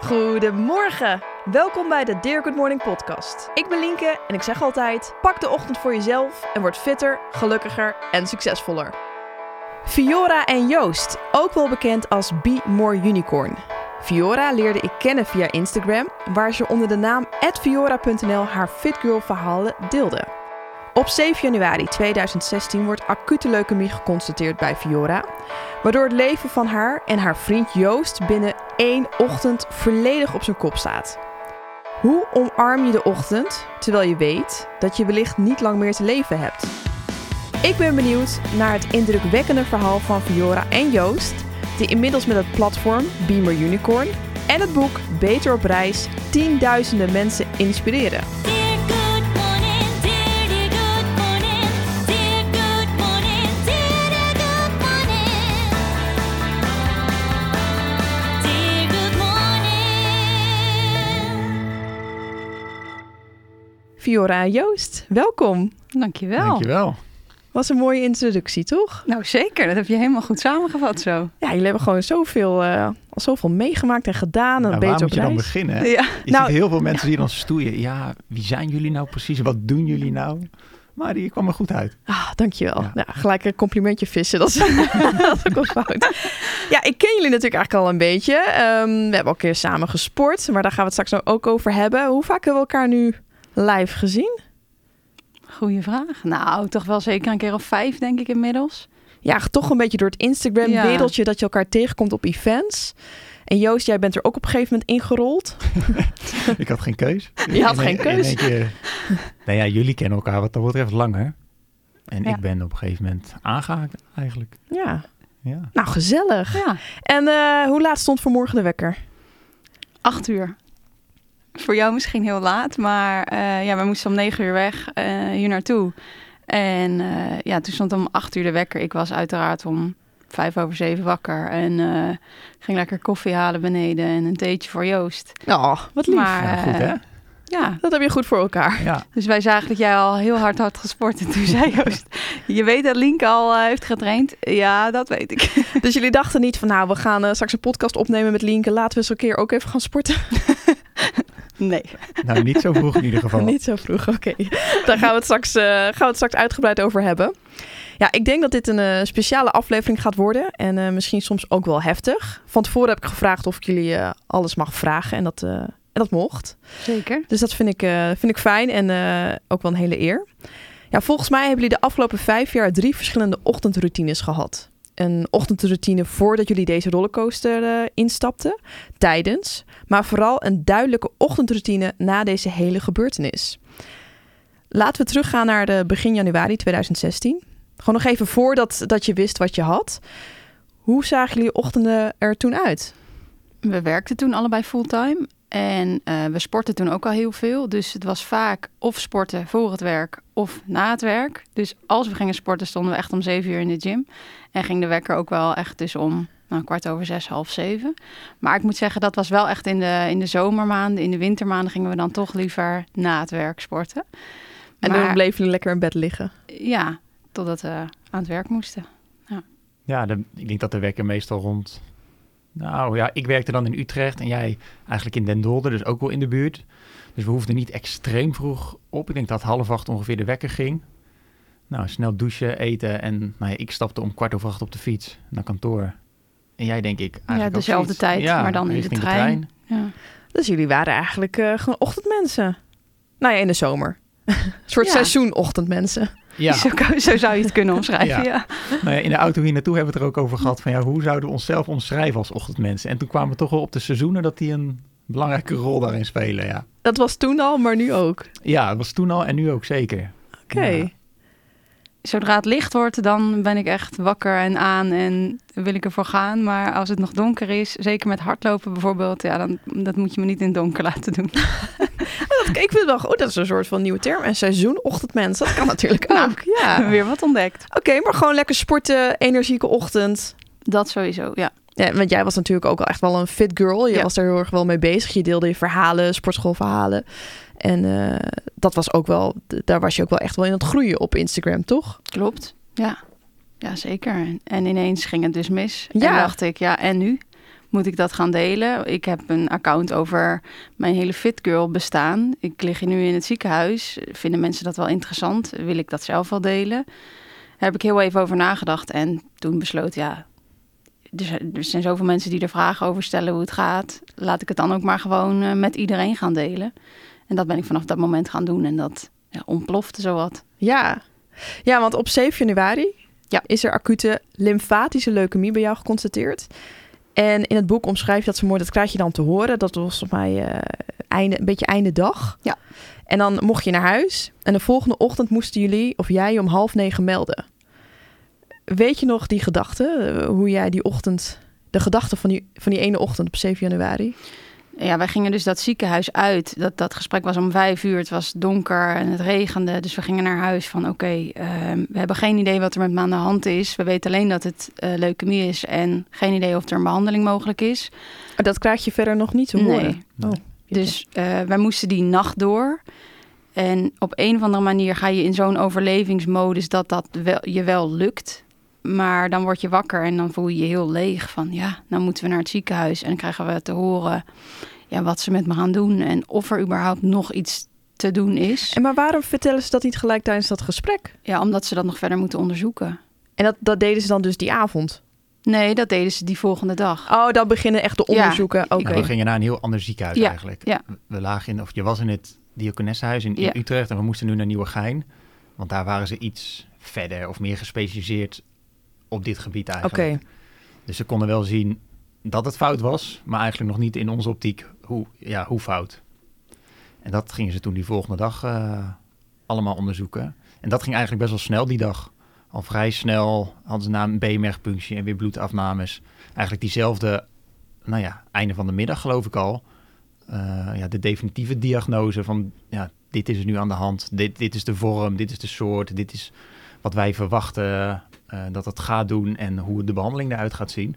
Goedemorgen. Welkom bij de Dear Good Morning podcast. Ik ben Linke en ik zeg altijd: pak de ochtend voor jezelf en word fitter, gelukkiger en succesvoller. Fiora en Joost, ook wel bekend als Be More Unicorn. Fiora leerde ik kennen via Instagram, waar ze onder de naam @fiora.nl haar fitgirl verhalen deelde. Op 7 januari 2016 wordt acute leukemie geconstateerd bij Fiora, waardoor het leven van haar en haar vriend Joost binnen één ochtend volledig op zijn kop staat. Hoe omarm je de ochtend terwijl je weet dat je wellicht niet lang meer te leven hebt? Ik ben benieuwd naar het indrukwekkende verhaal van Fiora en Joost, die inmiddels met het platform Beamer Unicorn en het boek Beter op reis tienduizenden mensen inspireren. Fiora en Joost, welkom. Dankjewel. Dankjewel. Was een mooie introductie, toch? Nou zeker, dat heb je helemaal goed samengevat zo. Ja, jullie hebben gewoon zoveel, eh, al zoveel meegemaakt en gedaan. En Nou, beter waar moet je dan beginnen? hè? Ja. Je Nou- ziet heel veel mensen die dan stoeien. Ja, wie zijn jullie nou precies? Wat doen jullie nou? Maar die kwam er goed uit. Ah, dankjewel. Ja. Ja. gelijk een complimentje vissen. Dat is, dat is ook wel fout. Ja, ik ken jullie natuurlijk eigenlijk al een beetje. Ehm, we hebben al een keer samen gesport, maar daar gaan we het straks ook over hebben. Hoe vaak hebben we elkaar nu live gezien? Goeie vraag. Nou, toch wel zeker een keer of vijf denk ik inmiddels. Ja, toch een beetje door het Instagram-wereldje dat je elkaar tegenkomt op events. En Joost, jij bent er ook op een gegeven moment ingerold. Ik had geen keus. Je had In geen keus. Keer, nou ja, jullie kennen elkaar wat dat betreft langer. En Ja. ik ben op een gegeven moment aangehaakt eigenlijk. Ja, Ja. nou gezellig. Ja, En eh, hoe laat stond vanmorgen de wekker? acht uur. Voor jou misschien heel laat, maar eh, ja, we moesten om negen uur weg eh, hier naartoe. En eh, ja, toen stond om acht uur de wekker. Ik was uiteraard om vijf over zeven wakker. En eh, ging lekker koffie halen beneden en een theetje voor Joost. Oh, wat lief. Maar Ja, goed hè? ja, Dat heb je goed voor elkaar. Ja. Dus wij zagen dat jij al heel hard had gesport. En toen zei Joost, je weet dat Linke al heeft getraind? Ja, dat weet ik. Dus jullie dachten niet van, nou, we gaan straks een podcast opnemen met Lienke. Laten we eens een keer ook even gaan sporten. Nee. Nou, niet zo vroeg in ieder geval. niet zo vroeg, oké. Daar gaan we, het straks, eh, gaan we het straks uitgebreid over hebben. Ja, ik denk dat dit een eh, speciale aflevering gaat worden. En eh, misschien soms ook wel heftig. Van tevoren heb ik gevraagd of ik jullie eh, alles mag vragen. En dat, eh, en dat mocht. Zeker. Dus dat vind ik, eh, vind ik fijn en eh, ook wel een hele eer. Ja, volgens mij hebben jullie de afgelopen vijf jaar drie verschillende ochtendroutines gehad. Een ochtendroutine voordat jullie deze rollercoaster eh, instapten, tijdens, maar vooral een duidelijke ochtendroutine na deze hele gebeurtenis. Laten we teruggaan naar de begin januari 2016. Gewoon nog even voordat dat je wist wat je had. Hoe zagen jullie ochtenden er toen uit? We werkten toen allebei fulltime. En eh, we sportten toen ook al heel veel. Dus het was vaak of sporten voor het werk of na het werk. Dus als we gingen sporten stonden we echt om zeven uur in de gym. En ging de wekker ook wel echt dus om nou, kwart over zes, half zeven. Maar ik moet zeggen, dat was wel echt in de, in de zomermaanden. In de wintermaanden gingen we dan toch liever na het werk sporten. En Maar- dan bleven jullie lekker in bed liggen. Ja, totdat we aan het werk moesten. Ja, de, ik denk dat de wekker meestal rond... Nou ja, ik werkte dan in Utrecht en jij eigenlijk in Den Dolder, dus ook wel in de buurt. Dus we hoefden niet extreem vroeg op. Ik denk dat half acht ongeveer de wekker ging. Nou, snel douchen, eten en nou ja, ik stapte om kwart over acht op de fiets naar kantoor. En jij denk ik eigenlijk ook dezelfde tijd, Ja, maar dan in de richting trein. Ja. Dus jullie waren eigenlijk eh, gewoon ochtendmensen. Nou ja, in de zomer. Een soort Ja. seizoenochtendmensen. Ja, Zo, zou je het kunnen omschrijven, Ja. nou ja, in de auto hier naartoe hebben we het er ook over gehad van ja, hoe zouden we onszelf omschrijven als ochtendmensen? En toen kwamen we toch wel op de seizoenen dat die een belangrijke rol daarin spelen, ja. Dat was toen al, maar nu ook. Ja, dat was toen al en nu ook zeker. Oké. Zodra het licht wordt, dan ben ik echt wakker en aan en wil ik ervoor gaan. Maar als het nog donker is, zeker met hardlopen bijvoorbeeld, ja, dan dat moet je me niet in het donker laten doen. Dat, ik vind wel goed. Dat is een soort van nieuwe term. En seizoenochtendmens, dat kan natuurlijk ook. Ja. Weer wat ontdekt. Oké, maar gewoon lekker sporten, energieke ochtend. Dat sowieso, ja. Ja, want jij was natuurlijk ook al echt wel een fit girl. Je Ja. was er heel erg wel mee bezig. Je deelde je verhalen, sportschoolverhalen. En eh, dat was ook wel, daar was je ook wel echt wel in het groeien op Instagram, toch? Klopt, ja. Ja, zeker. En, en ineens ging het dus mis. Ja. En dacht ik, ja, en nu? Moet ik dat gaan delen? Ik heb een account over mijn hele Fit Girl bestaan. Ik lig nu in het ziekenhuis. Vinden mensen dat wel interessant? Wil ik dat zelf wel delen? Daar heb ik heel even over nagedacht en toen besloten, ja, er zijn, er zijn zoveel mensen die er vragen over stellen hoe het gaat. Laat ik het dan ook maar gewoon eh, met iedereen gaan delen. En dat ben ik vanaf dat moment gaan doen en dat ja, ontplofte zowat. Ja. ja, want op 7 januari Ja. is er acute lymfatische leukemie bij jou geconstateerd. En in het boek omschrijf je dat zo mooi, dat krijg je dan te horen. Dat was volgens mij eh, einde, een beetje einde dag. Ja. En dan mocht je naar huis. En de volgende ochtend moesten jullie, of jij, om half negen melden. Weet je nog die gedachte? eh, Hoe jij die ochtend, de gedachte van die, van die ene ochtend op 7 januari? Ja, wij gingen dus dat ziekenhuis uit. Dat, dat gesprek was om vijf uur. Het was donker en het regende. Dus we gingen naar huis van oké, ehm, we hebben geen idee wat er met me aan de hand is. We weten alleen dat het eh, leukemie is en geen idee of er een behandeling mogelijk is. Dat krijg je verder nog niet te horen. Nee. Oh, Dus eh, wij moesten die nacht door. En op een of andere manier ga je in zo'n overlevingsmodus dat dat wel, je wel lukt. Maar dan word je wakker en dan voel je je heel leeg. Van ja, nou moeten we naar het ziekenhuis. En dan krijgen we te horen ja, wat ze met me gaan doen. En of er überhaupt nog iets te doen is. En maar waarom vertellen ze dat niet gelijk tijdens dat gesprek? Ja, omdat ze dat nog verder moeten onderzoeken. En dat, dat deden ze dan dus die avond? Nee, dat deden ze die volgende dag. Oh, dan beginnen echt de Ja, onderzoeken. Nou, we gingen naar een heel ander ziekenhuis Ja, eigenlijk. ja. We lagen in, of je was in het Diakonessenhuis in, in Ja. Utrecht en we moesten nu naar Nieuwegein. Want daar waren ze iets verder of meer gespecialiseerd op dit gebied eigenlijk. Dus ze konden wel zien dat het fout was, maar eigenlijk nog niet in onze optiek hoe, ja, hoe fout. En dat gingen ze toen die volgende dag eh, allemaal onderzoeken. En dat ging eigenlijk best wel snel die dag. Al vrij snel hadden ze na een B-mergpunctie en weer bloedafnames. Eigenlijk diezelfde, nou ja, einde van de middag geloof ik al. eh, ja, de definitieve diagnose van, ja, dit is er nu aan de hand. Dit, dit is de vorm, dit is de soort, dit is wat wij verwachten eh, dat het gaat doen en hoe de behandeling eruit gaat zien.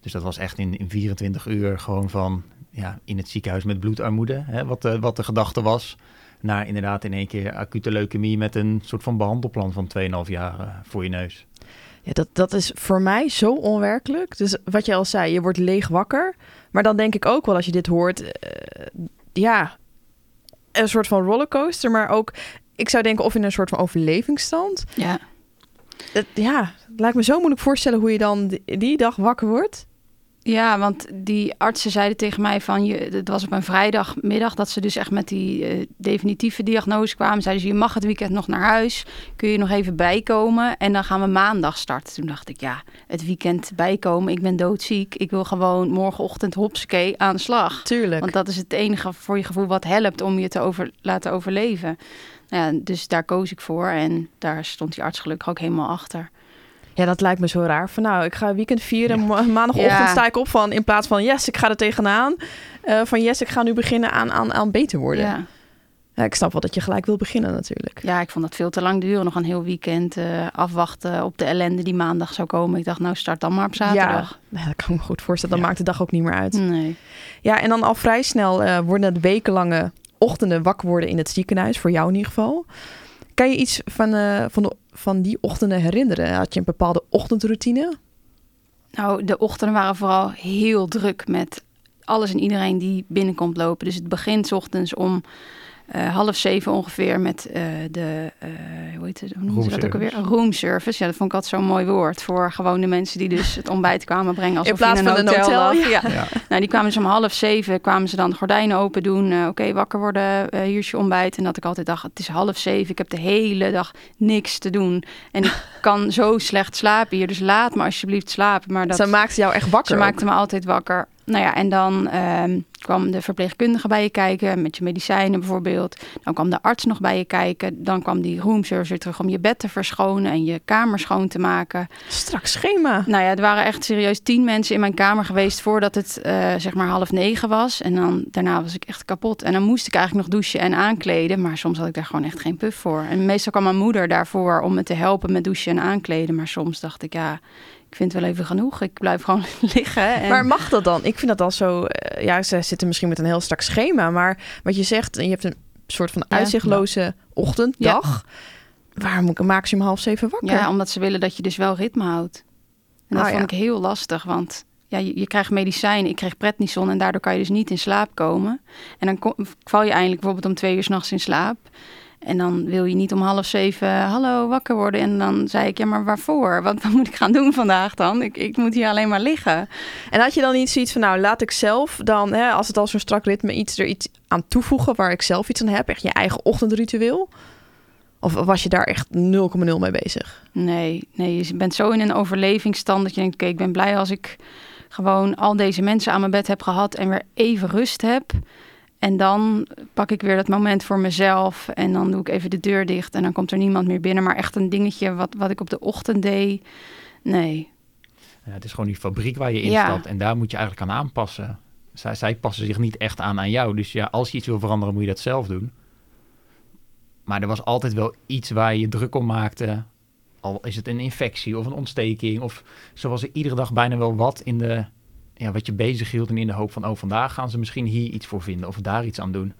Dus dat was echt in, in 24 uur gewoon van ja, in het ziekenhuis met bloedarmoede, hè, wat, de, wat de gedachte was. Naar inderdaad in één keer acute leukemie met een soort van behandelplan van 2,5 jaar eh, voor je neus. Ja, dat, dat is voor mij zo onwerkelijk. Dus wat je al zei, je wordt leeg wakker. Maar dan denk ik ook wel als je dit hoort, eh, ja, een soort van rollercoaster. Maar ook, ik zou denken of in een soort van overlevingsstand. Ja. Het, ja, het lijkt me zo moeilijk voorstellen hoe je dan die, dag wakker wordt. Ja, want die artsen zeiden tegen mij van, je, het was op een vrijdagmiddag dat ze dus echt met die eh, definitieve diagnose kwamen. Zeiden ze, je mag het weekend nog naar huis, kun je nog even bijkomen en dan gaan we maandag starten. Toen dacht ik, ja, het weekend bijkomen, ik ben doodziek. Ik wil gewoon morgenochtend hopsakee aan de slag. Tuurlijk. Want dat is het enige voor je gevoel wat helpt om je te over, laten overleven. Nou ja, dus daar koos ik voor en daar stond die arts gelukkig ook helemaal achter. Ja, dat lijkt me zo raar. Van nou, ik ga weekend vieren. Ma- Maandagochtend Ja. sta ik op van in plaats van yes, ik ga er tegenaan. eh, van yes, ik ga nu beginnen aan, aan, aan beter worden. Ja. Ja. ik snap wel dat je gelijk wil beginnen natuurlijk. Ja, ik vond dat veel te lang duren. Nog een heel weekend eh, afwachten op de ellende die maandag zou komen. Ik dacht, nou start dan maar op zaterdag. Ja, dat kan ik me goed voorstellen. Dan maakt de dag ook niet meer uit. Nee. Ja, en dan al vrij snel eh, worden het wekenlange ochtenden wakker worden in het ziekenhuis. Voor jou in ieder geval. Kan je iets van, eh, van, de, van die ochtenden herinneren? Had je een bepaalde ochtendroutine? Nou, de ochtenden waren vooral heel druk met alles en iedereen die binnenkomt lopen. Dus het begint ochtends om eh, half zeven ongeveer met eh, de, eh, hoe heet het, hoe noemen ze dat ook alweer? Roomservice. Room service. Ja, dat vond ik altijd zo'n mooi woord voor gewoon de mensen die dus het ontbijt kwamen brengen. Alsof In plaats in van een een hotel, hotel, lag. ja. Ja. Ja. Nou, die kwamen dus om half zeven, kwamen ze dan de gordijnen open doen. Oké, wakker worden, hier is je ontbijt. En dat ik altijd dacht, het is half zeven, ik heb de hele dag niks te doen. En ik kan zo slecht slapen hier, dus laat me alsjeblieft slapen. Maar dat, Ze maakte jou echt wakker. ze ook. maakte me altijd wakker. Nou ja, en dan ehm, kwam de verpleegkundige bij je kijken, met je medicijnen bijvoorbeeld. Dan kwam de arts nog bij je kijken. Dan kwam die roomservice weer terug om je bed te verschonen en je kamer schoon te maken. Strak schema. Nou ja, er waren echt serieus tien mensen in mijn kamer geweest voordat het eh, zeg maar half negen was. En dan daarna was ik echt kapot. En dan moest ik eigenlijk nog douchen en aankleden. Maar soms had ik daar gewoon echt geen puff voor. En meestal kwam mijn moeder daarvoor om me te helpen met douchen en aankleden. Maar soms dacht ik, ja, ik vind het wel even genoeg. Ik blijf gewoon liggen. En... Maar mag dat dan? Ik vind dat al zo... eh, ja, ze zitten misschien met een heel strak schema. Maar wat je zegt, je hebt een soort van Ja. uitzichtloze ochtend, Ja. dag. Waarom maak je om half zeven wakker? Ja, omdat ze willen dat je dus wel ritme houdt. En dat Oh, vond ja. ik heel lastig, want ja, je, je krijgt medicijn, ik kreeg prednison en daardoor kan je dus niet in slaap komen. En dan kom- val je eindelijk bijvoorbeeld om twee uur s'nachts in slaap. En dan wil je niet om half zeven, hallo, wakker worden. En dan zei ik, ja, maar waarvoor? Wat, wat moet ik gaan doen vandaag dan? Ik, ik moet hier alleen maar liggen. En had je dan niet zoiets van, nou, laat ik zelf dan, hè, als het al zo'n strak ritme, iets er iets aan toevoegen waar ik zelf iets aan heb? Echt je eigen ochtendritueel? Of was je daar echt 0,0 mee bezig? Nee, nee, je bent zo in een overlevingsstand dat je denkt, oké, ik ben blij als ik gewoon al deze mensen aan mijn bed heb gehad en weer even rust heb. En dan pak ik weer dat moment voor mezelf en dan doe ik even de deur dicht en dan komt er niemand meer binnen. Maar echt een dingetje wat, wat ik op de ochtend deed, nee. Ja, het is gewoon die fabriek waar je Ja. instapt en daar moet je eigenlijk aan aanpassen. Zij, zij passen zich niet echt aan aan jou. Dus ja, als je iets wil veranderen, moet je dat zelf doen. Maar er was altijd wel iets waar je je druk om maakte. Al is het een infectie of een ontsteking. Of zo was er iedere dag bijna wel wat in de, ja, wat je bezig hield. En in de hoop van, oh, vandaag gaan ze misschien hier iets voor vinden. Of daar iets aan doen.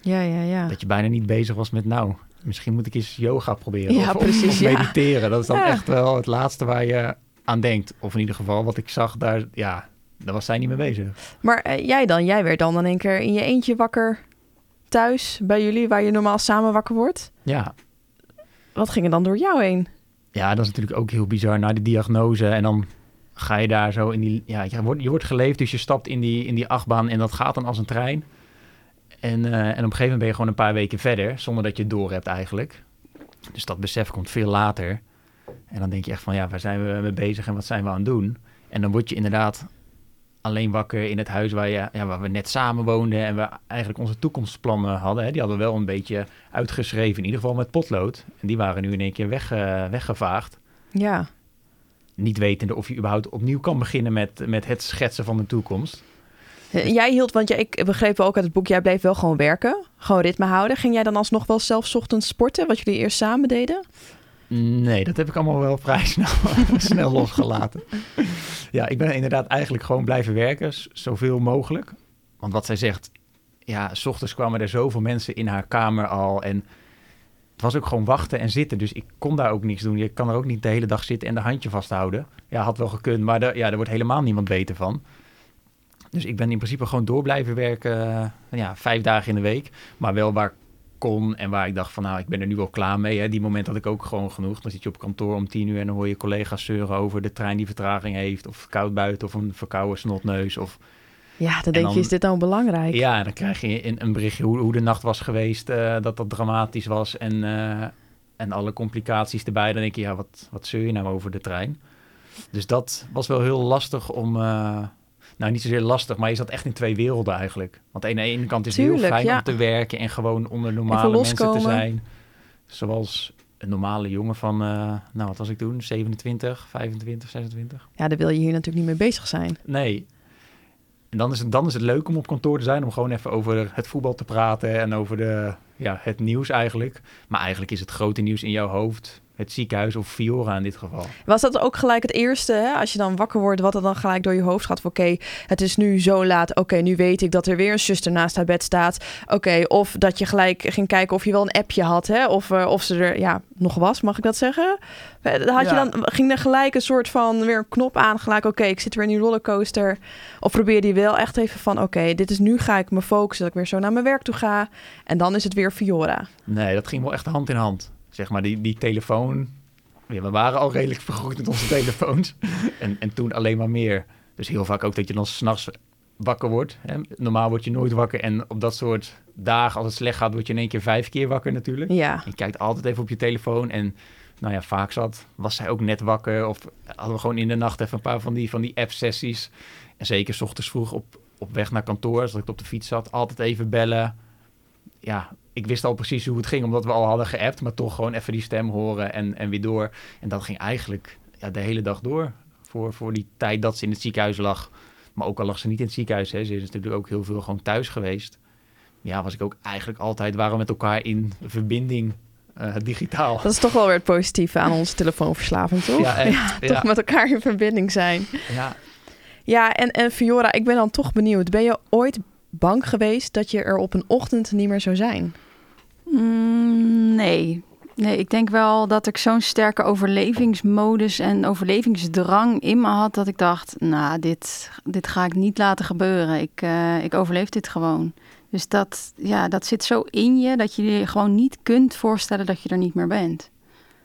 Ja, ja, ja. Dat je bijna niet bezig was met, nou, misschien moet ik eens yoga proberen. Ja, of, precies, of ja. mediteren. Dat is dan Ja. echt wel het laatste waar je aan denkt. Of in ieder geval wat ik zag, daar, ja, daar was zij niet mee bezig. Maar eh, jij dan? Jij werd dan in één keer in je eentje wakker thuis bij jullie, waar je normaal samen wakker wordt? Ja, Wat ging er dan door jou heen? ja, dat is natuurlijk ook heel bizar. Na de diagnose en dan ga je daar zo in die... Ja, je wordt, je wordt geleefd, dus je stapt in die, in die achtbaan en dat gaat dan als een trein. En, eh, en op een gegeven moment ben je gewoon een paar weken verder, zonder dat je het door hebt eigenlijk. Dus dat besef komt veel later. En dan denk je echt van, ja, waar zijn we mee bezig en wat zijn we aan het doen? En dan word je inderdaad alleen wakker in het huis waar, je, ja, waar we net samen woonden en we eigenlijk onze toekomstplannen hadden. Hè. Die hadden we wel een beetje uitgeschreven, in ieder geval met potlood. En die waren nu in één keer weg, eh, weggevaagd. Ja. Niet wetende of je überhaupt opnieuw kan beginnen met, met het schetsen van de toekomst. Eh, Jij hield, want jij, ik begreep ook uit het boek, jij bleef wel gewoon werken, gewoon ritme houden. Ging jij dan alsnog wel zelf ochtends sporten, wat jullie eerst samen deden? Nee, dat heb ik allemaal wel vrij snel, snel losgelaten. Ja, ik ben inderdaad eigenlijk gewoon blijven werken, zoveel mogelijk. Want wat zij zegt, ja, s ochtends kwamen er zoveel mensen in haar kamer al. En het was ook gewoon wachten en zitten. Dus ik kon daar ook niks doen. Je kan er ook niet de hele dag zitten en de handje vasthouden. Ja, had wel gekund, maar er, ja, wordt helemaal niemand beter van. Dus ik ben in principe gewoon door blijven werken, eh, ja, vijf dagen in de week. Maar wel waar kon en waar ik dacht van nou, ik ben er nu wel klaar mee. Hè. Die moment had ik ook gewoon genoeg. Dan zit je op kantoor om tien uur en dan hoor je collega's zeuren over de trein die vertraging heeft. Of koud buiten of een verkouden snotneus. Of Ja, dan denk dan- je, is dit nou belangrijk? ja, dan krijg je een, een berichtje hoe, hoe de nacht was geweest, eh, dat dat dramatisch was en, eh, en alle complicaties erbij. Dan denk je, ja, wat, wat zeur je nou over de trein? Dus dat was wel heel lastig om, eh, nou niet zozeer lastig, maar je zat echt in twee werelden eigenlijk. Want aan de ene kant is het heel fijn ja. om te werken en gewoon onder normale mensen te zijn. Zoals een normale jongen van, nou wat was ik toen, 27, 25, 26? Ja, daar wil je hier natuurlijk niet mee bezig zijn. Nee. En dan is, het, dan is het leuk om op kantoor te zijn, om gewoon even over het voetbal te praten en over de, ja, het nieuws eigenlijk. Maar eigenlijk is het grote nieuws in jouw hoofd het ziekenhuis of Fiora in dit geval. Was dat ook gelijk het eerste, hè? als je dan wakker wordt, wat er dan gelijk door je hoofd gaat? van, Oké, het is nu zo laat. Oké, nu weet ik dat er weer een zuster naast haar bed staat. Oké, of dat je gelijk ging kijken of je wel een appje had, hè? Of, eh, of ze er ja, nog was, mag ik dat zeggen? Eh, Had je dan, ging er gelijk een soort van weer een knop aan, gelijk oké, ik zit weer in die rollercoaster. Of probeerde je wel echt even van, oké, dit is nu ga ik me focussen, dat ik weer zo naar mijn werk toe ga. En dan is het weer Fiora. Nee, dat ging wel echt hand in hand. Zeg maar, die, die telefoon. Ja, we waren al redelijk vergroeid met onze telefoons. En, en toen alleen maar meer. Dus heel vaak ook dat je dan s'nachts wakker wordt. Hè. Normaal word je nooit wakker. En op dat soort dagen, als het slecht gaat, word je in één keer vijf keer wakker natuurlijk. Ja, Je kijkt altijd even op je telefoon. En nou ja, vaak zat, was zij ook net wakker. Of hadden we gewoon in de nacht even een paar van die, van die app-sessies. En zeker 's ochtends vroeg op, op weg naar kantoor, als ik op de fiets zat, altijd even bellen. Ja, ik wist al precies hoe het ging, omdat we al hadden geappt. Maar toch gewoon even die stem horen en, en weer door. En dat ging eigenlijk ja, de hele dag door. Voor, voor die tijd dat ze in het ziekenhuis lag. Maar ook al lag ze niet in het ziekenhuis, hè, ze is natuurlijk ook heel veel gewoon thuis geweest. Ja, was ik ook eigenlijk altijd, waren we met elkaar in verbinding eh, digitaal. dat is toch wel weer het positieve aan onze telefoonverslaving, toch? Ja, echt. toch Ja. met elkaar in verbinding zijn. Ja, Ja, en, en Fiora, ik ben dan toch benieuwd. Ben je ooit bang geweest dat je er op een ochtend niet meer zou zijn? Mm, nee. Nee, ik denk wel dat ik zo'n sterke overlevingsmodus en overlevingsdrang in me had dat ik dacht, nou, dit, dit ga ik niet laten gebeuren. Ik, eh, ik overleef dit gewoon. Dus dat, ja, dat zit zo in je dat je je gewoon niet kunt voorstellen dat je er niet meer bent.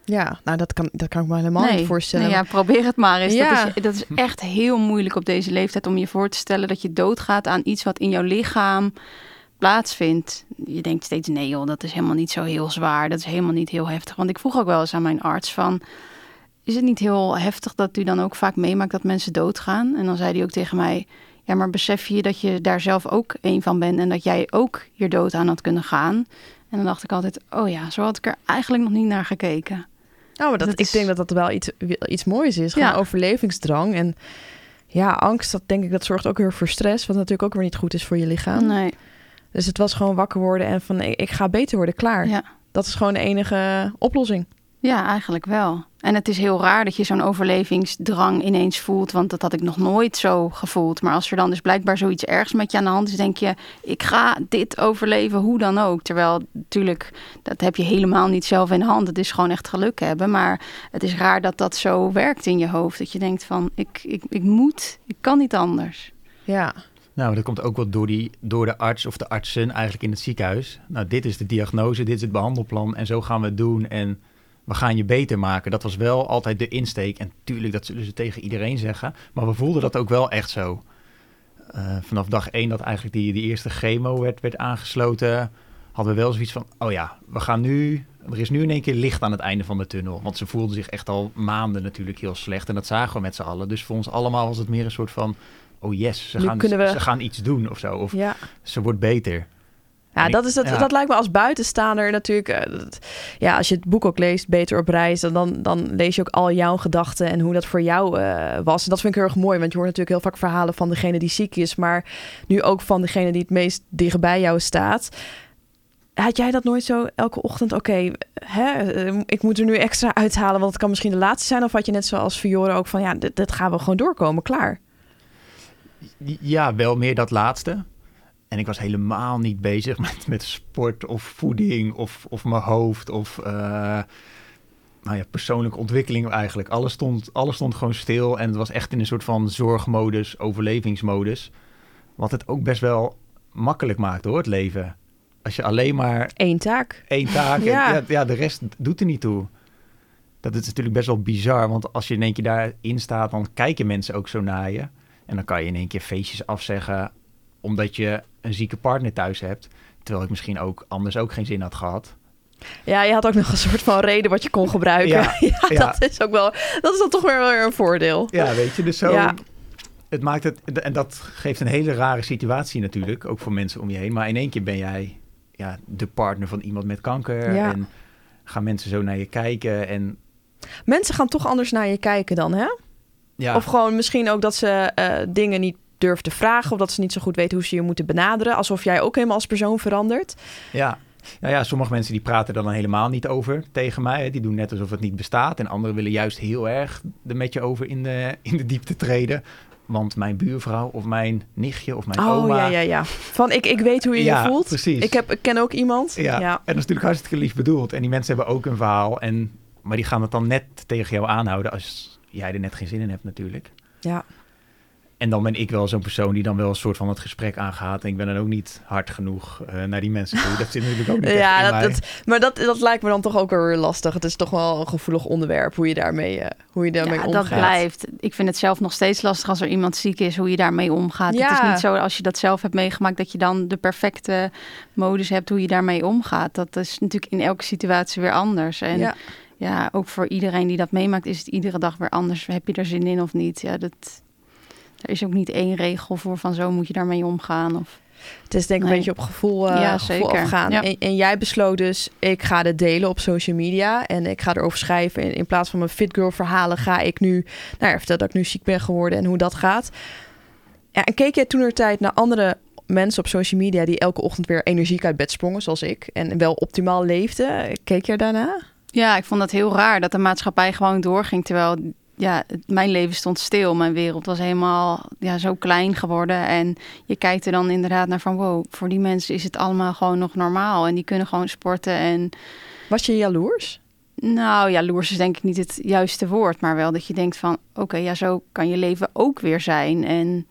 Ja, nou dat kan, dat kan ik me helemaal niet voorstellen. Nee, ja, probeer het maar eens. Ja. Dat, is, dat is echt heel moeilijk op deze leeftijd om je voor te stellen dat je doodgaat aan iets wat in jouw lichaam plaatsvindt. Je denkt steeds, nee joh, dat is helemaal niet zo heel zwaar. Dat is helemaal niet heel heftig. Want ik vroeg ook wel eens aan mijn arts van... is het niet heel heftig dat u dan ook vaak meemaakt dat mensen doodgaan? En dan zei hij ook tegen mij... ja, maar besef je dat je daar zelf ook een van bent... en dat jij ook je dood aan had kunnen gaan? En dan dacht ik altijd, oh ja, zo had ik er eigenlijk nog niet naar gekeken. Nou, maar dat, Dat ik is- denk dat dat wel iets, iets moois is. Gewoon Ja. overlevingsdrang. En ja, angst, dat denk ik, dat zorgt ook weer voor stress. Wat natuurlijk ook weer niet goed is voor je lichaam. Nee, Dus het was gewoon wakker worden en van ik, ik ga beter worden, klaar. ja. Dat is gewoon de enige oplossing. Ja, eigenlijk wel. En het is heel raar dat je zo'n overlevingsdrang ineens voelt, want dat had ik nog nooit zo gevoeld. Maar als er dan dus blijkbaar zoiets ergs met je aan de hand is, denk je, ik ga dit overleven, hoe dan ook. Terwijl natuurlijk, dat heb je helemaal niet zelf in de hand. Het is gewoon echt geluk hebben. Maar het is raar dat dat zo werkt in je hoofd. Dat je denkt van, ik, ik, ik moet, ik kan niet anders. Ja, Nou, dat komt ook wel door, die, door de arts of de artsen eigenlijk in het ziekenhuis. Nou, dit is de diagnose, dit is het behandelplan en zo gaan we het doen en we gaan je beter maken. Dat was wel altijd de insteek. En tuurlijk, dat zullen ze tegen iedereen zeggen. Maar we voelden dat ook wel echt zo. Eh, vanaf dag één dat eigenlijk die, die eerste chemo werd, werd aangesloten, hadden we wel zoiets van, oh ja, we gaan nu, er is nu in één keer licht aan het einde van de tunnel. Want ze voelden zich echt al maanden natuurlijk heel slecht en dat zagen we met z'n allen. Dus voor ons allemaal was het meer een soort van, oh yes, ze, Nu gaan, we- ze gaan iets doen of zo. Of ja. ze wordt beter. Ja, dat, is dat, ja. dat lijkt me als buitenstaander natuurlijk. eh, dat- ja, als je het boek ook leest, Beter op reis, dan, dan, lees je ook al jouw gedachten en hoe dat voor jou eh, was. En dat vind ik heel erg mooi, want je hoort natuurlijk heel vaak verhalen van degene die ziek is, maar nu ook van degene die het meest dichtbij jou staat. Had jij dat nooit zo elke ochtend? Oké, hè, eh, ik moet er nu extra uithalen, want het kan misschien de laatste zijn. Of had je net zoals Fiore ook van, ja, dit, dit gaan we gewoon doorkomen, klaar. Ja, wel meer dat laatste. En ik was helemaal niet bezig met, met sport of voeding of, of mijn hoofd of eh, nou ja, persoonlijke ontwikkeling eigenlijk. Alles stond, alles stond gewoon stil en het was echt in een soort van zorgmodus, overlevingsmodus. Wat het ook best wel makkelijk maakt hoor, het leven. Als je alleen maar Eén taak. één taak Ja. en ja, ja, de rest doet er niet toe. Dat is natuurlijk best wel bizar, want als je in één keer daarin staat, dan kijken mensen ook zo naar je. En dan kan je in één keer feestjes afzeggen omdat je een zieke partner thuis hebt. Terwijl ik misschien ook anders ook geen zin had gehad. Ja, je had ook nog een soort van reden wat je kon gebruiken. Ja, Ja, ja. dat is ook wel, dat is dan toch weer weer een voordeel. Ja, weet je, dus zo. Ja. Het maakt het, en dat geeft een hele rare situatie natuurlijk, ook voor mensen om je heen. Maar in één keer ben jij ja, de partner van iemand met kanker. Ja. En gaan mensen zo naar je kijken. En Mensen gaan toch anders naar je kijken dan, hè? ja, Of gewoon misschien ook dat ze eh, dingen niet durven te vragen... of dat ze niet zo goed weten hoe ze je moeten benaderen. Alsof jij ook helemaal als persoon verandert. Ja. Nou ja, sommige mensen die praten er dan helemaal niet over tegen mij. hè. Die doen net alsof het niet bestaat. En anderen willen juist heel erg er met je over in de, in de diepte treden. Want mijn buurvrouw of mijn nichtje of mijn Oh, oma... ja, ja, ja. Van ik, ik weet hoe je Ja, je voelt. precies. Ik, heb, ik ken ook iemand. Ja. Ja. en dat is natuurlijk hartstikke lief bedoeld. En die mensen hebben ook een verhaal. En, maar die gaan het dan net tegen jou aanhouden als jij er net geen zin in hebt natuurlijk. Ja. En dan ben ik wel zo'n persoon die dan wel een soort van het gesprek aangaat. En ik ben dan ook niet hard genoeg eh, naar die mensen toe. Dat zit natuurlijk ook niet echt in Ja, dat, mij. dat, maar dat, dat lijkt me dan toch ook wel weer lastig. Het is toch wel een gevoelig onderwerp hoe je daarmee, eh, hoe je daarmee ja, omgaat. dat blijft. Ik vind het zelf nog steeds lastig als er iemand ziek is, hoe je daarmee omgaat. Ja. Het is niet zo als je dat zelf hebt meegemaakt, dat je dan de perfecte modus hebt hoe je daarmee omgaat. Dat is natuurlijk in elke situatie weer anders. En ja. Ja. ook voor iedereen die dat meemaakt, is het iedere dag weer anders. Heb je er zin in of niet? Ja, dat, er is ook niet één regel voor van zo moet je daarmee omgaan. Of... Het is denk ik Nee. een beetje op gevoel, eh, Ja, gevoel afgaan. Ja. En, en jij besloot dus, ik ga dit delen op social media. En ik ga erover schrijven. En in plaats van mijn fit girl verhalen ga ik nu... Nou ja, vertellen dat ik nu ziek ben geworden en hoe dat gaat. Ja, en keek jij toen er tijd naar andere mensen op social media... die elke ochtend weer energiek uit bed sprongen, zoals ik... en wel optimaal leefden? Keek jij daarna? Ja, ik vond dat heel raar dat de maatschappij gewoon doorging. Terwijl ja, mijn leven stond stil. Mijn wereld was helemaal ja, zo klein geworden. En je kijkt er dan inderdaad naar van... wow, voor die mensen is het allemaal gewoon nog normaal. En die kunnen gewoon sporten. En Was je jaloers? nou, jaloers is denk ik niet het juiste woord. Maar wel dat je denkt van... oké, ja, zo kan je leven ook weer zijn. En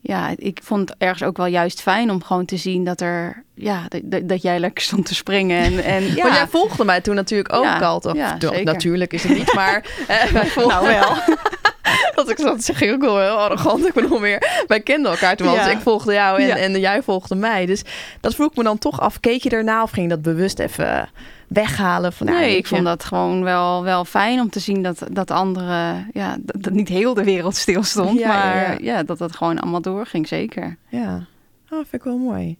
ja, ik vond het ergens ook wel juist fijn om gewoon te zien dat er... ja, dat, jij lekker stond te springen. En, en ja, Want jij volgde mij toen natuurlijk ook Ja, al. Toch? ja. Natuurlijk is het niet, maar eh, wij volgden nou wel. Dat ik zat zeg ik ook wel heel arrogant. Ik bedoel meer, wij kenden elkaar toen. Ja. Dus ik volgde jou en, en jij volgde mij. Dus dat vroeg me dan toch af. Keek je erna of ging je dat bewust even weghalen? Van, nou, nee, ik vond dat gewoon wel, wel fijn om te zien dat, dat anderen, ja, dat, dat niet heel de wereld stilstond, Ja, ja, maar ja. ja, dat dat gewoon allemaal doorging, zeker. Ja, oh, vind ik wel mooi.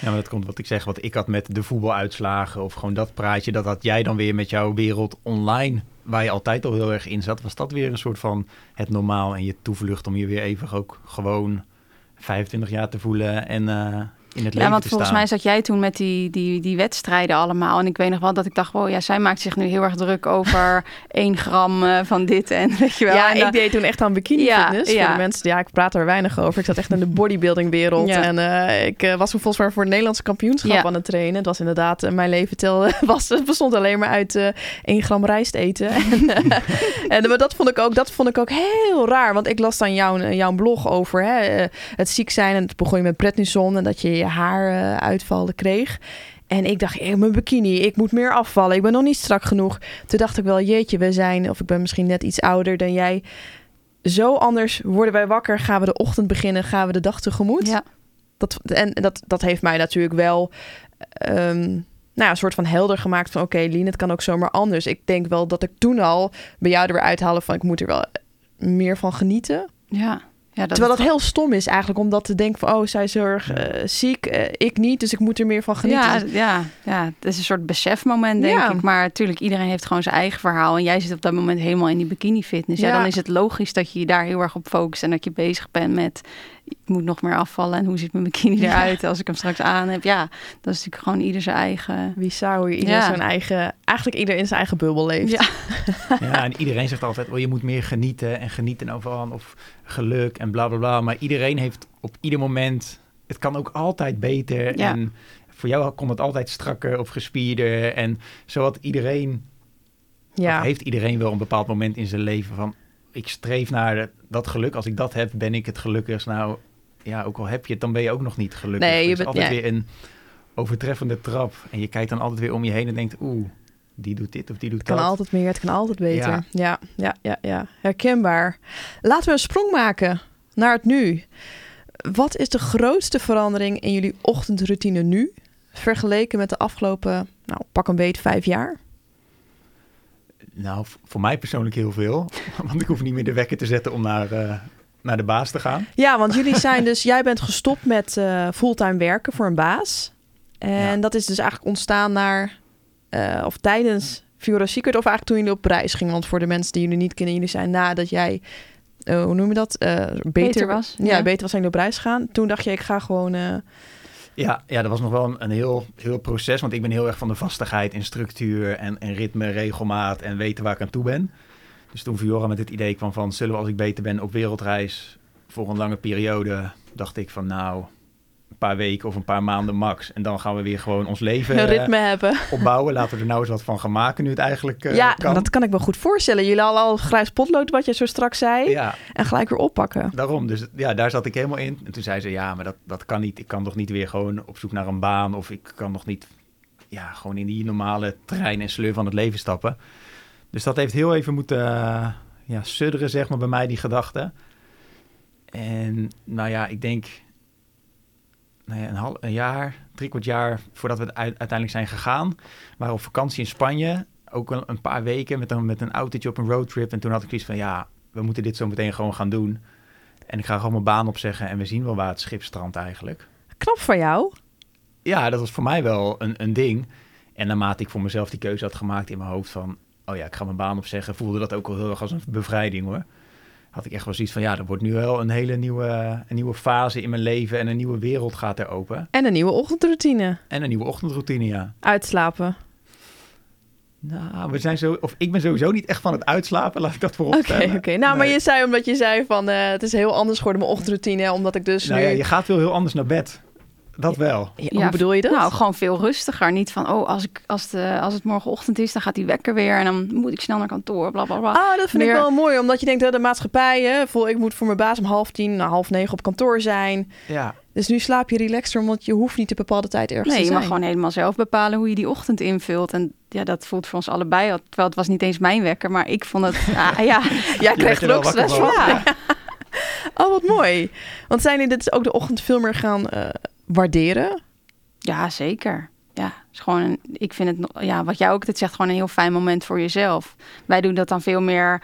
Ja, maar dat komt wat ik zeg, wat ik had met de voetbaluitslagen of gewoon dat praatje, dat had jij dan weer met jouw wereld online, waar je altijd al heel erg in zat, was dat weer een soort van het normaal en je toevlucht om je weer even ook gewoon 25 jaar te voelen en eh, in het Ja, leven want te volgens staan. mij zat jij toen met die, die, die wedstrijden allemaal. En ik weet nog wel dat ik dacht, wow, ja, zij maakt zich nu heel erg druk over één gram eh, van dit en weet je wel. ja, En ik dan- deed toen echt aan bikini Ja, fitness. ja. Voor de mensen, ja, ik praat er weinig over. Ik zat echt in de bodybuilding wereld. Ja. En eh, ik eh, was toen volgens mij voor het Nederlandse kampioenschap Ja. aan het trainen. Het was inderdaad, mijn leven telde, was, het bestond alleen maar uit eh 1 gram rijst eten. en, en maar dat vond ik ook, dat vond ik ook heel raar. Want ik las dan jouw, jouw blog over hè, het ziek zijn. En het begon je met prednison en dat je je haar eh, uitvallen kreeg. En ik dacht, eh, mijn bikini, ik moet meer afvallen. Ik ben nog niet strak genoeg. Toen dacht ik wel, jeetje, we zijn, of ik ben misschien net iets ouder dan jij. Zo anders worden wij wakker, gaan we de ochtend beginnen, gaan we de dag tegemoet. Ja, Dat, en dat, dat heeft mij natuurlijk wel ehm, nou ja, een soort van helder gemaakt van... oké, Lien, het kan ook zomaar anders. Ik denk wel dat ik toen al bij jou er weer uithalen van... ik moet er wel meer van genieten. ja. Ja dat Terwijl dat heel stom is eigenlijk om dat te denken van... oh, zij is heel erg eh, ziek, eh, ik niet, dus ik moet er meer van genieten. Ja, ja, ja, het is een soort besefmoment, denk Ja. ik. Maar natuurlijk, iedereen heeft gewoon zijn eigen verhaal. En jij zit op dat moment helemaal in die bikini-fitness. Ja. Ja. dan is het logisch dat je je daar heel erg op focust. En dat je bezig bent met, ik moet nog meer afvallen. En hoe ziet mijn bikini Ja. eruit als ik hem straks aan heb? Ja, dat is natuurlijk gewoon ieder zijn eigen... Wie zou je ieder Ja. zijn eigen... eigenlijk ieder in zijn eigen bubbel leeft. Ja. Ja, en iedereen zegt altijd, oh, je moet meer genieten en genieten overal of geluk en bla bla bla. Maar iedereen heeft op ieder moment, het kan ook altijd beter. Ja. En voor jou kon het altijd strakker of gespierder. En zo had iedereen, Ja. of heeft iedereen wel een bepaald moment in zijn leven van, ik streef naar dat geluk. Als ik dat heb, ben ik het gelukkigst. Nou, ja, ook al heb je het, dan ben je ook nog niet gelukkig. Nee, je Het is bent- altijd ja. weer een overtreffende trap. En je kijkt dan altijd weer om je heen en denkt, oeh, die doet dit of die doet Het kan dat. altijd meer, het kan altijd beter. Ja. Ja. Ja, ja, ja, Herkenbaar. Laten we een sprong maken naar het nu. Wat is de grootste verandering in jullie ochtendroutine nu... vergeleken met de afgelopen, nou, pak een beet, vijf jaar? Nou, voor mij persoonlijk heel veel. Want ik hoef niet meer de wekker te zetten om naar, eh, naar de baas te gaan. Ja, want jullie zijn dus... jij bent gestopt met eh, fulltime werken voor een baas. En Ja. dat is dus eigenlijk ontstaan naar... eh, of tijdens Fiora Secret... of eigenlijk toen jullie op reis gingen. Want voor de mensen die jullie niet kennen... jullie zijn nadat jij... eh, hoe noem je dat? Eh, beter, Beter was, Ja, ja. beter was zijn jullie op reis gaan. Toen dacht je, ik ga gewoon... Ja, ja, dat was nog wel een, heel, heel proces. Want ik ben heel erg van de vastigheid en structuur en, en ritme, regelmaat en weten waar ik aan toe ben. Dus toen Fiora met het idee kwam van zullen we als ik beter ben op wereldreis voor een lange periode, dacht ik van nou, een paar weken of een paar maanden max. En dan gaan we weer gewoon ons leven een eh, ritme hebben. opbouwen. Laten we er nou eens wat van gaan maken nu het eigenlijk eh, ja, kan. dat kan ik me goed voorstellen. Jullie hadden al grijs potlood, wat je zo straks zei. Ja, En gelijk weer oppakken. Daarom, dus ja, daar zat ik helemaal in. En toen zei ze, ja, maar dat, dat kan niet. Ik kan toch niet weer gewoon op zoek naar een baan. Of ik kan nog niet, ja, gewoon in die normale trein en sleur van het leven stappen. Dus dat heeft heel even moeten, eh, ja, sudderen, zeg maar, bij mij, die gedachte. En nou ja, ik denk, een, half, een jaar, drie kwart jaar voordat we uit- uiteindelijk zijn gegaan. We waren op vakantie in Spanje. Ook een, een paar weken met een, met een autootje op een roadtrip. En toen had ik iets van, ja, we moeten dit zo meteen gewoon gaan doen. En ik ga gewoon mijn baan opzeggen en we zien wel waar het schip strandt eigenlijk. Knap van jou. Ja, dat was voor mij wel een, een ding. En naarmate ik voor mezelf die keuze had gemaakt in mijn hoofd van... oh ja, ik ga mijn baan opzeggen, voelde dat ook al heel erg als een bevrijding hoor. Had ik echt wel zoiets van, ja, er wordt nu wel een hele nieuwe, een nieuwe fase in mijn leven... en een nieuwe wereld gaat er open. En een nieuwe ochtendroutine. En een nieuwe ochtendroutine, ja. Uitslapen. Nou, we zijn zo, of ik ben sowieso niet echt van het uitslapen, laat ik dat voorop Oké, oké. Nou, maar je zei omdat je zei van eh, het is heel anders geworden mijn ochtendroutine, omdat ik dus Nou nu... ja, je gaat wel heel anders naar bed. Dat wel. Ja, Ja, hoe bedoel je dat? Nou, gewoon veel rustiger. Niet van, oh, als, ik, als, de, als het morgenochtend is, dan gaat die wekker weer. En dan moet ik snel naar kantoor, bla bla bla. Ah, dat vind ik wel mooi, omdat je denkt, hè, de maatschappij, hè, vol, ik moet voor mijn baas om half tien, nou, half negen op kantoor zijn. Ja. Dus nu slaap je relaxter, want je hoeft niet een bepaalde tijd ergens Nee, te je zijn. mag gewoon helemaal zelf bepalen hoe je die ochtend invult. En ja, dat voelt voor ons allebei. al- Terwijl het was niet eens mijn wekker, maar ik vond het... ah, ja, Jij wakker stress van. van. ja. Oh, wat mooi. Want zijn jullie dit ook de ochtend veel meer gaan eh, waarderen? ja, zeker. Ja, is gewoon een, ik vind het, ja, wat jij ook altijd zegt, gewoon een heel fijn moment voor jezelf. Wij doen dat dan veel meer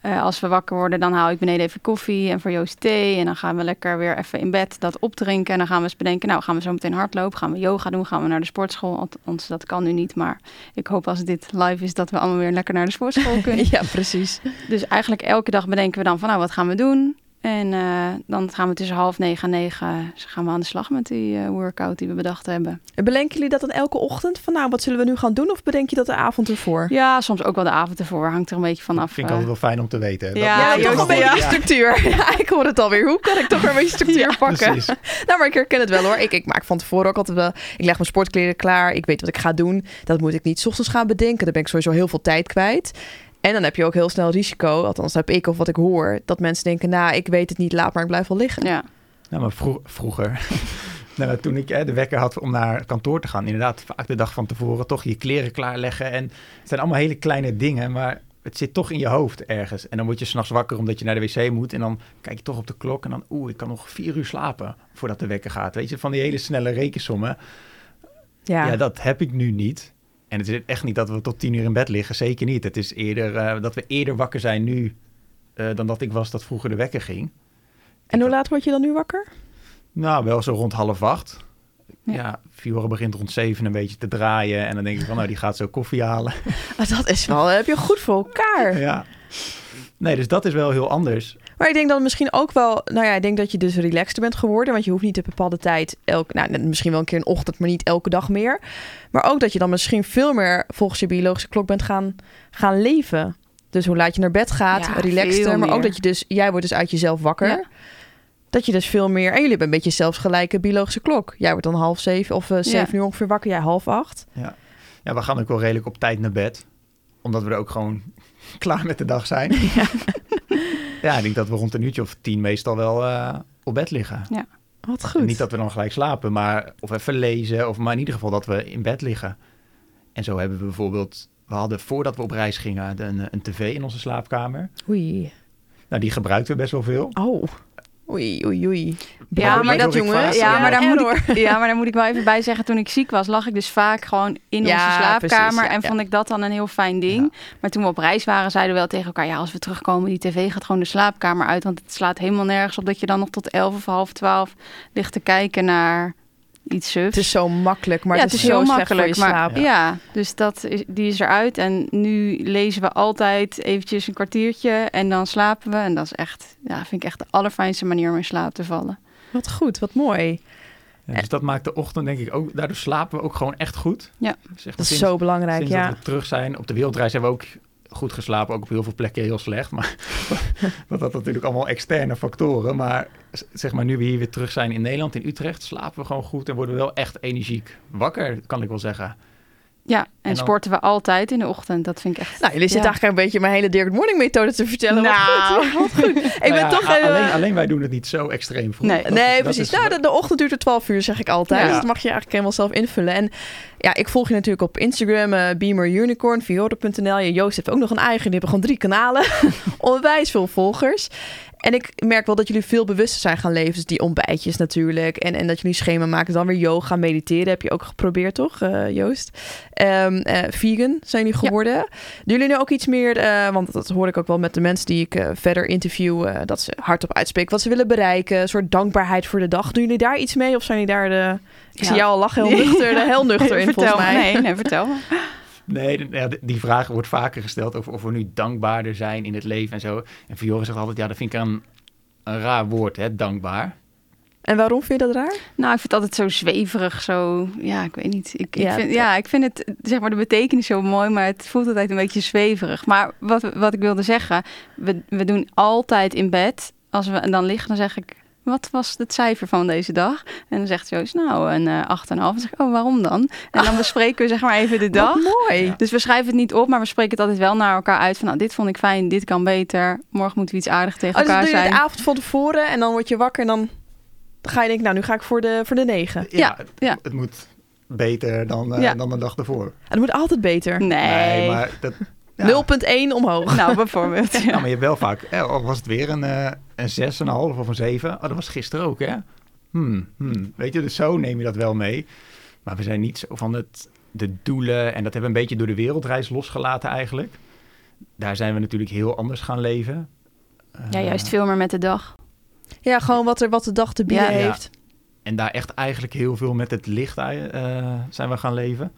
eh, als we wakker worden. Dan haal ik beneden even koffie en voor Joost thee. En dan gaan we lekker weer even in bed dat opdrinken. En dan gaan we eens bedenken, nou gaan we zo meteen hardlopen. Gaan we yoga doen, gaan we naar de sportschool. Althans, dat kan nu niet, maar ik hoop als dit live is dat we allemaal weer lekker naar de sportschool kunnen. Ja, precies. Dus eigenlijk elke dag bedenken we dan van, nou wat gaan we doen? En eh, dan gaan we tussen half negen en negen gaan we aan de slag met die eh, workout die we bedacht hebben. En Bedenken jullie dat dan elke ochtend? Van nou, wat zullen we nu gaan doen? Of bedenk je dat de avond ervoor? Ja, soms ook wel de avond ervoor. Hangt er een beetje vanaf. vind ik eh, altijd wel fijn om te weten. Dat- Ja, Ja, dat- toch Joost, een beetje ja. die structuur. Ja, ik hoor het alweer. Hoe kan ik toch weer een beetje structuur Ja, pakken? Precies. Nou, maar ik herken het wel hoor. Ik, ik maak van tevoren ook altijd wel... Ik leg mijn sportkleren klaar. Ik weet wat ik ga doen. Dat moet ik niet 's ochtends gaan bedenken. Dan ben ik sowieso heel veel tijd kwijt. En dan heb je ook heel snel risico. Althans, heb ik of wat ik hoor. Dat mensen denken, nou, ik weet het niet. Laat maar, ik blijf wel liggen. Ja, Nou, maar vro- vroeger, nou, toen ik hè, de wekker had om naar kantoor te gaan, inderdaad, vaak de dag van tevoren toch je kleren klaarleggen. En het zijn allemaal hele kleine dingen, maar het zit toch in je hoofd ergens. En dan word je s'nachts wakker omdat je naar de wc moet. En dan kijk je toch op de klok en dan, oeh, ik kan nog vier uur slapen voordat de wekker gaat. Weet je, van die hele snelle rekensommen. Ja. Ja, dat heb ik nu niet. En het is echt niet dat we tot tien uur in bed liggen, zeker niet. Het is eerder eh, dat we eerder wakker zijn nu eh, dan dat ik was dat vroeger de wekker ging. en hoe laat word je dan nu wakker? Nou, wel zo rond half acht. Ja. Ja, Fiore begint rond zeven een beetje te draaien. En dan denk ik van, nou, die gaat zo koffie halen. Ah, dat is wel... heb je goed voor elkaar. ja. Nee, dus dat is wel heel anders. Maar ik denk dan misschien ook wel, nou ja, ik denk dat je dus relaxter bent geworden, want je hoeft niet een bepaalde tijd, elk, nou misschien wel een keer een ochtend, maar niet elke dag meer. Maar ook dat je dan misschien veel meer volgens je biologische klok bent gaan, gaan leven. Dus hoe laat je naar bed gaat, Ja, relaxter, maar ook dat je dus, jij wordt dus uit jezelf wakker. Ja. Dat je dus veel meer, en jullie hebben een beetje zelfs gelijke biologische klok. Jij wordt dan half zeven of eh, zeven uur ongeveer wakker, jij half acht. Ja. ja, we gaan ook wel redelijk op tijd naar bed. Omdat we er ook gewoon klaar met de dag zijn. Ja, ik denk dat we rond een uurtje of tien meestal wel eh, op bed liggen. Wat En goed. niet dat we dan gelijk slapen, maar of even lezen. Of maar in ieder geval dat we in bed liggen. En zo hebben we bijvoorbeeld... We hadden voordat we op reis gingen een, een tv in onze slaapkamer. Oei. Nou, die gebruikten we best wel veel. Oh. Oei, oei, oei. Ja, maar dat- jongens. ja, maar daar moet ik, ja, maar daar moet ik wel even bij zeggen. Toen ik ziek was, lag ik dus vaak gewoon in Ja, onze slaapkamer. precies, en vond ik dat dan een heel fijn ding. Maar toen we op reis waren, zeiden we wel tegen elkaar... ja, als we terugkomen, die tv gaat gewoon de slaapkamer uit. Want het slaat helemaal nergens op dat je dan nog tot elf of half twaalf ligt te kijken naar iets sufs. Het is zo makkelijk, maar ja, het is, zo slecht voor je maar. Ja. dus dat is, die is eruit. En nu lezen we altijd eventjes een kwartiertje en dan slapen we. En dat is echt, ja, vind ik echt de allerfijnste manier om in slaap te vallen. Wat goed, wat mooi. Ja, dus dat maakt de ochtend denk ik ook... Daardoor slapen we ook gewoon echt goed. Ja. Dat is sinds- zo belangrijk, Sinds ja. dat we terug zijn. Op de wereldreis hebben we ook goed geslapen. Ook op heel veel plekken heel slecht. Maar dat had natuurlijk allemaal externe factoren. Maar zeg maar, nu we hier weer terug zijn in Nederland, in Utrecht, slapen we gewoon goed en worden we wel echt energiek wakker, kan ik wel zeggen. Ja, en, En dan- sporten we altijd in de ochtend. Dat vind ik echt... Nou, jullie zitten Ja. eigenlijk een beetje mijn hele Dirk Morning methode te vertellen. Wat goed, wat goed. Ik ben ja, toch... a- alleen, alleen wij doen het niet zo extreem vroeg. Nee. Dat- nee, dat precies. is- nou, de, de ochtend duurt er 12 uur, zeg ik altijd. Ja. Dus dat mag je eigenlijk helemaal zelf invullen. En ja, ik volg je natuurlijk op Instagram, eh Beamer Unicorn, Fiore.nl. Je Joost heeft ook nog een eigen, die hebben gewoon drie kanalen. Onwijs veel volgers. En ik merk wel dat jullie veel bewuster zijn gaan leven. Dus die ontbijtjes natuurlijk. En, en dat jullie schema maken. Dan weer yoga, mediteren. Heb je ook geprobeerd, toch, eh, Joost? Ehm, eh, vegan zijn jullie Ja. geworden. Doen jullie nu ook iets meer... want dat hoor ik ook wel met de mensen die ik verder interview... dat ze hardop uitspreken wat ze willen bereiken. Een soort dankbaarheid voor de dag. Doen jullie daar iets mee? Of zijn jullie daar de... Ik Ja. zie jou al lachen, heel nuchter, de heel nuchter in vertel volgens mij. me. Nee, nee, vertel me. Nee, die vraag wordt vaker gesteld over of we nu dankbaarder zijn in het leven en zo. En Fiore zegt altijd, ja, dat vind ik een, een raar woord, hè, dankbaar. En waarom vind je dat raar? Nou, ik vind het altijd zo zweverig, zo... Ja, ik weet niet. Ik, ik Ja, vind, het- ja, ik vind het, zeg maar, de betekenis zo mooi, maar het voelt altijd een beetje zweverig. Maar wat, wat ik wilde zeggen, we, we doen altijd in bed, als we dan liggen, dan zeg ik... Wat was het cijfer van deze dag? En dan zegt Joost, nou, een eh 8,5. Dan zeg ik, oh, waarom dan? En dan bespreken we zeg maar even de dag. Wat mooi. Dus we schrijven het niet op, maar we spreken het altijd wel naar elkaar uit. Van, nou, dit vond ik fijn, dit kan beter. Morgen moeten we iets aardig tegen Oh, dus dan elkaar doe je zijn. de avond van tevoren en dan word je wakker en dan ga je denken, nou, nu ga ik voor de, voor de negen. Ja, het, ja. het moet beter dan, eh, Ja. dan de dag ervoor. En dat moet altijd beter. Nee. maar dat... ja. 0,1 omhoog. Nou, bijvoorbeeld. Ja, Ja. maar je hebt wel vaak, eh, al was het weer een, eh een 6,5 of een 7. Oh, dat was gisteren ook, hè? Hmm, hmm. Weet je, dus zo neem je dat wel mee. Maar we zijn niet zo van het, de doelen, en dat hebben we een beetje door de wereldreis losgelaten eigenlijk. Daar zijn we natuurlijk heel anders gaan leven. ja, Eh, juist veel meer met de dag. Ja, gewoon wat, er, wat de dag te bieden Ja. heeft. En daar echt eigenlijk heel veel met het licht eh, zijn we gaan leven.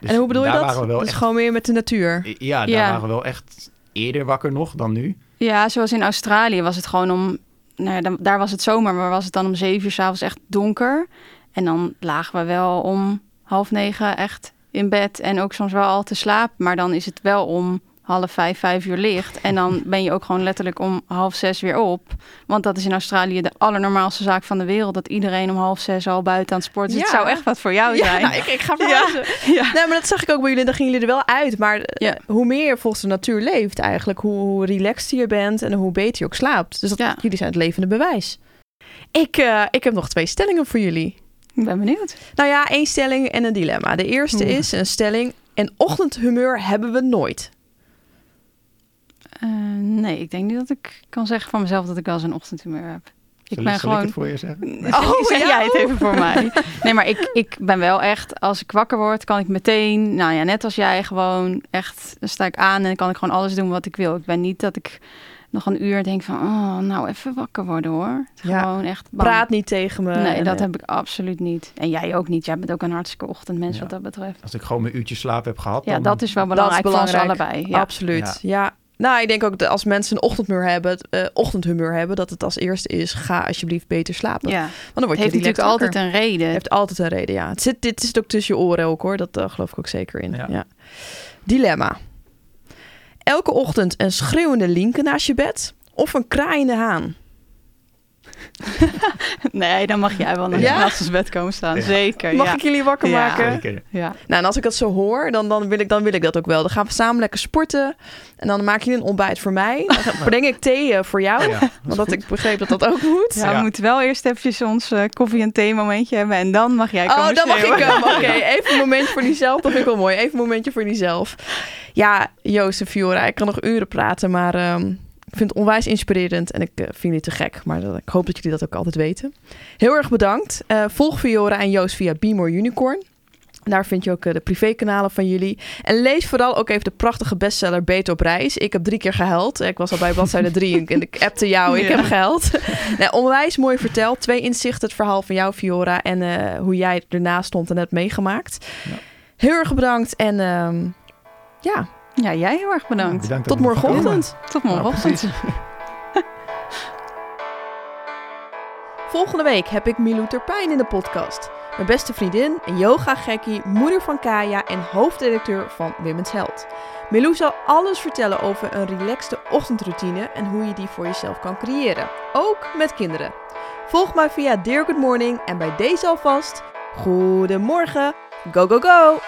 Dus en hoe bedoel je daar dat? Waren we wel dus echt, gewoon meer met de natuur. Ja, daar Ja. waren we wel echt eerder wakker nog dan nu. Ja, zoals in Australië was het gewoon om... Nou ja, daar was het zomer, maar was het dan om zeven uur s'avonds echt donker. En dan lagen we wel om half negen echt in bed. En ook soms wel al te slapen. Maar dan is het wel om half vijf, vijf uur licht. En dan ben je ook gewoon letterlijk om half zes weer op. Want dat is in Australië de allernormaalste zaak van de wereld. Dat iedereen om half zes al buiten aan het sporten is. Ja. Het zou echt wat voor jou Ja, zijn. nou, ik, ik ga verhuizen. Ja. Nee, maar dat zag ik ook bij jullie. Dan gingen jullie er wel uit. Maar eh, Ja. hoe meer je volgens de natuur leeft eigenlijk, hoe, relaxed je bent en hoe beter je ook slaapt. Dus dat, Ja. jullie zijn het levende bewijs. Ik, eh, ik heb nog twee stellingen voor jullie. Ik ben benieuwd. Nou ja, één stelling en een dilemma. De eerste is een stelling. Een ochtendhumeur hebben we nooit. Eh, nee, ik denk niet dat ik kan zeggen van mezelf dat ik wel eens een ochtendhumeur heb. Ik Zal, ben zal ik gewoon. het voor je zeggen? Oh, zeg jij het even voor mij. Nee, maar ik, ik ben wel echt, als ik wakker word, kan ik meteen, nou ja, net als jij, gewoon echt, dan sta ik aan en kan ik gewoon alles doen wat ik wil. Ik ben niet dat ik nog een uur denk van, oh, nou even wakker worden hoor. Ja. Gewoon echt bang. Praat niet tegen me. Nee, dat heb ik absoluut niet. En jij ook niet. Jij bent ook een hartstikke ochtendmens Ja. wat dat betreft. Als ik gewoon mijn uurtje slaap heb gehad, Ja, dan... dat is wel Dat is belangrijk, voor ons belangrijk. allebei. Ja. Absoluut. Ja. Nou, ik denk ook dat als mensen een ochtendhumeur hebben, eh, ochtendhumeur hebben, dat het als eerste is: ga alsjeblieft beter slapen. ja. Want dan word Het je heeft natuurlijk altijd een reden. heeft altijd een reden, ja. Het zit, dit zit ook tussen je oren ook hoor. Dat eh, geloof ik ook zeker in. Ja. Ja. Dilemma. Elke ochtend een schreeuwende linken naast je bed of een kraaiende haan. Nee, dan mag jij wel naar Ja? naast ons bed komen staan. Ja. Zeker, Mag ja. ik jullie wakker Ja. maken? Zeker. ja. Nou, en als ik dat zo hoor, dan, dan, wil ik, dan wil ik dat ook wel. Dan gaan we samen lekker sporten. En dan maak je een ontbijt voor mij. Dan breng ik thee eh, voor jou. Ja, dat is want dat goed. ik begreep dat dat ook moet. Ja, we moeten wel eerst eventjes ons eh, koffie- en thee-momentje hebben. En dan mag jij komen Oh, dan mag ik hem. Oké, even een momentje voor diezelf. Dat vind ik wel mooi. Even een momentje voor diezelf. Ja, Joost en Fiora, ik kan nog uren praten, maar ehm, vind het onwijs inspirerend en ik eh, vind jullie te gek. Maar dat, ik hoop dat jullie dat ook altijd weten. Heel erg bedankt. Eh, volg Fiora en Joost via Be More Unicorn. Daar vind je ook eh, de privékanalen van jullie. En lees vooral ook even de prachtige bestseller Beter op reis. Ik heb drie keer gehuild. Ik was al bij bladzijde drie en ik appte jou. Ik Ja. heb gehuild. nee, onwijs mooi verteld. Twee inzichten, het verhaal van jou, Fiora. En hoe jij ernaast stond en hebt meegemaakt. Ja. Heel erg bedankt. En ehm, ja, Ja, jij heel erg bedankt. Bedankt tot morgenochtend. Tot morgenochtend. Volgende week heb ik Milou Terpijn in de podcast. Mijn beste vriendin, een yoga-gekkie, moeder van Kaya en hoofdredacteur van Women's Health. Milou zal alles vertellen over een relaxte ochtendroutine en hoe je die voor jezelf kan creëren. Ook met kinderen. Volg mij via Dear Good Morning en bij deze alvast, goedemorgen, go go go!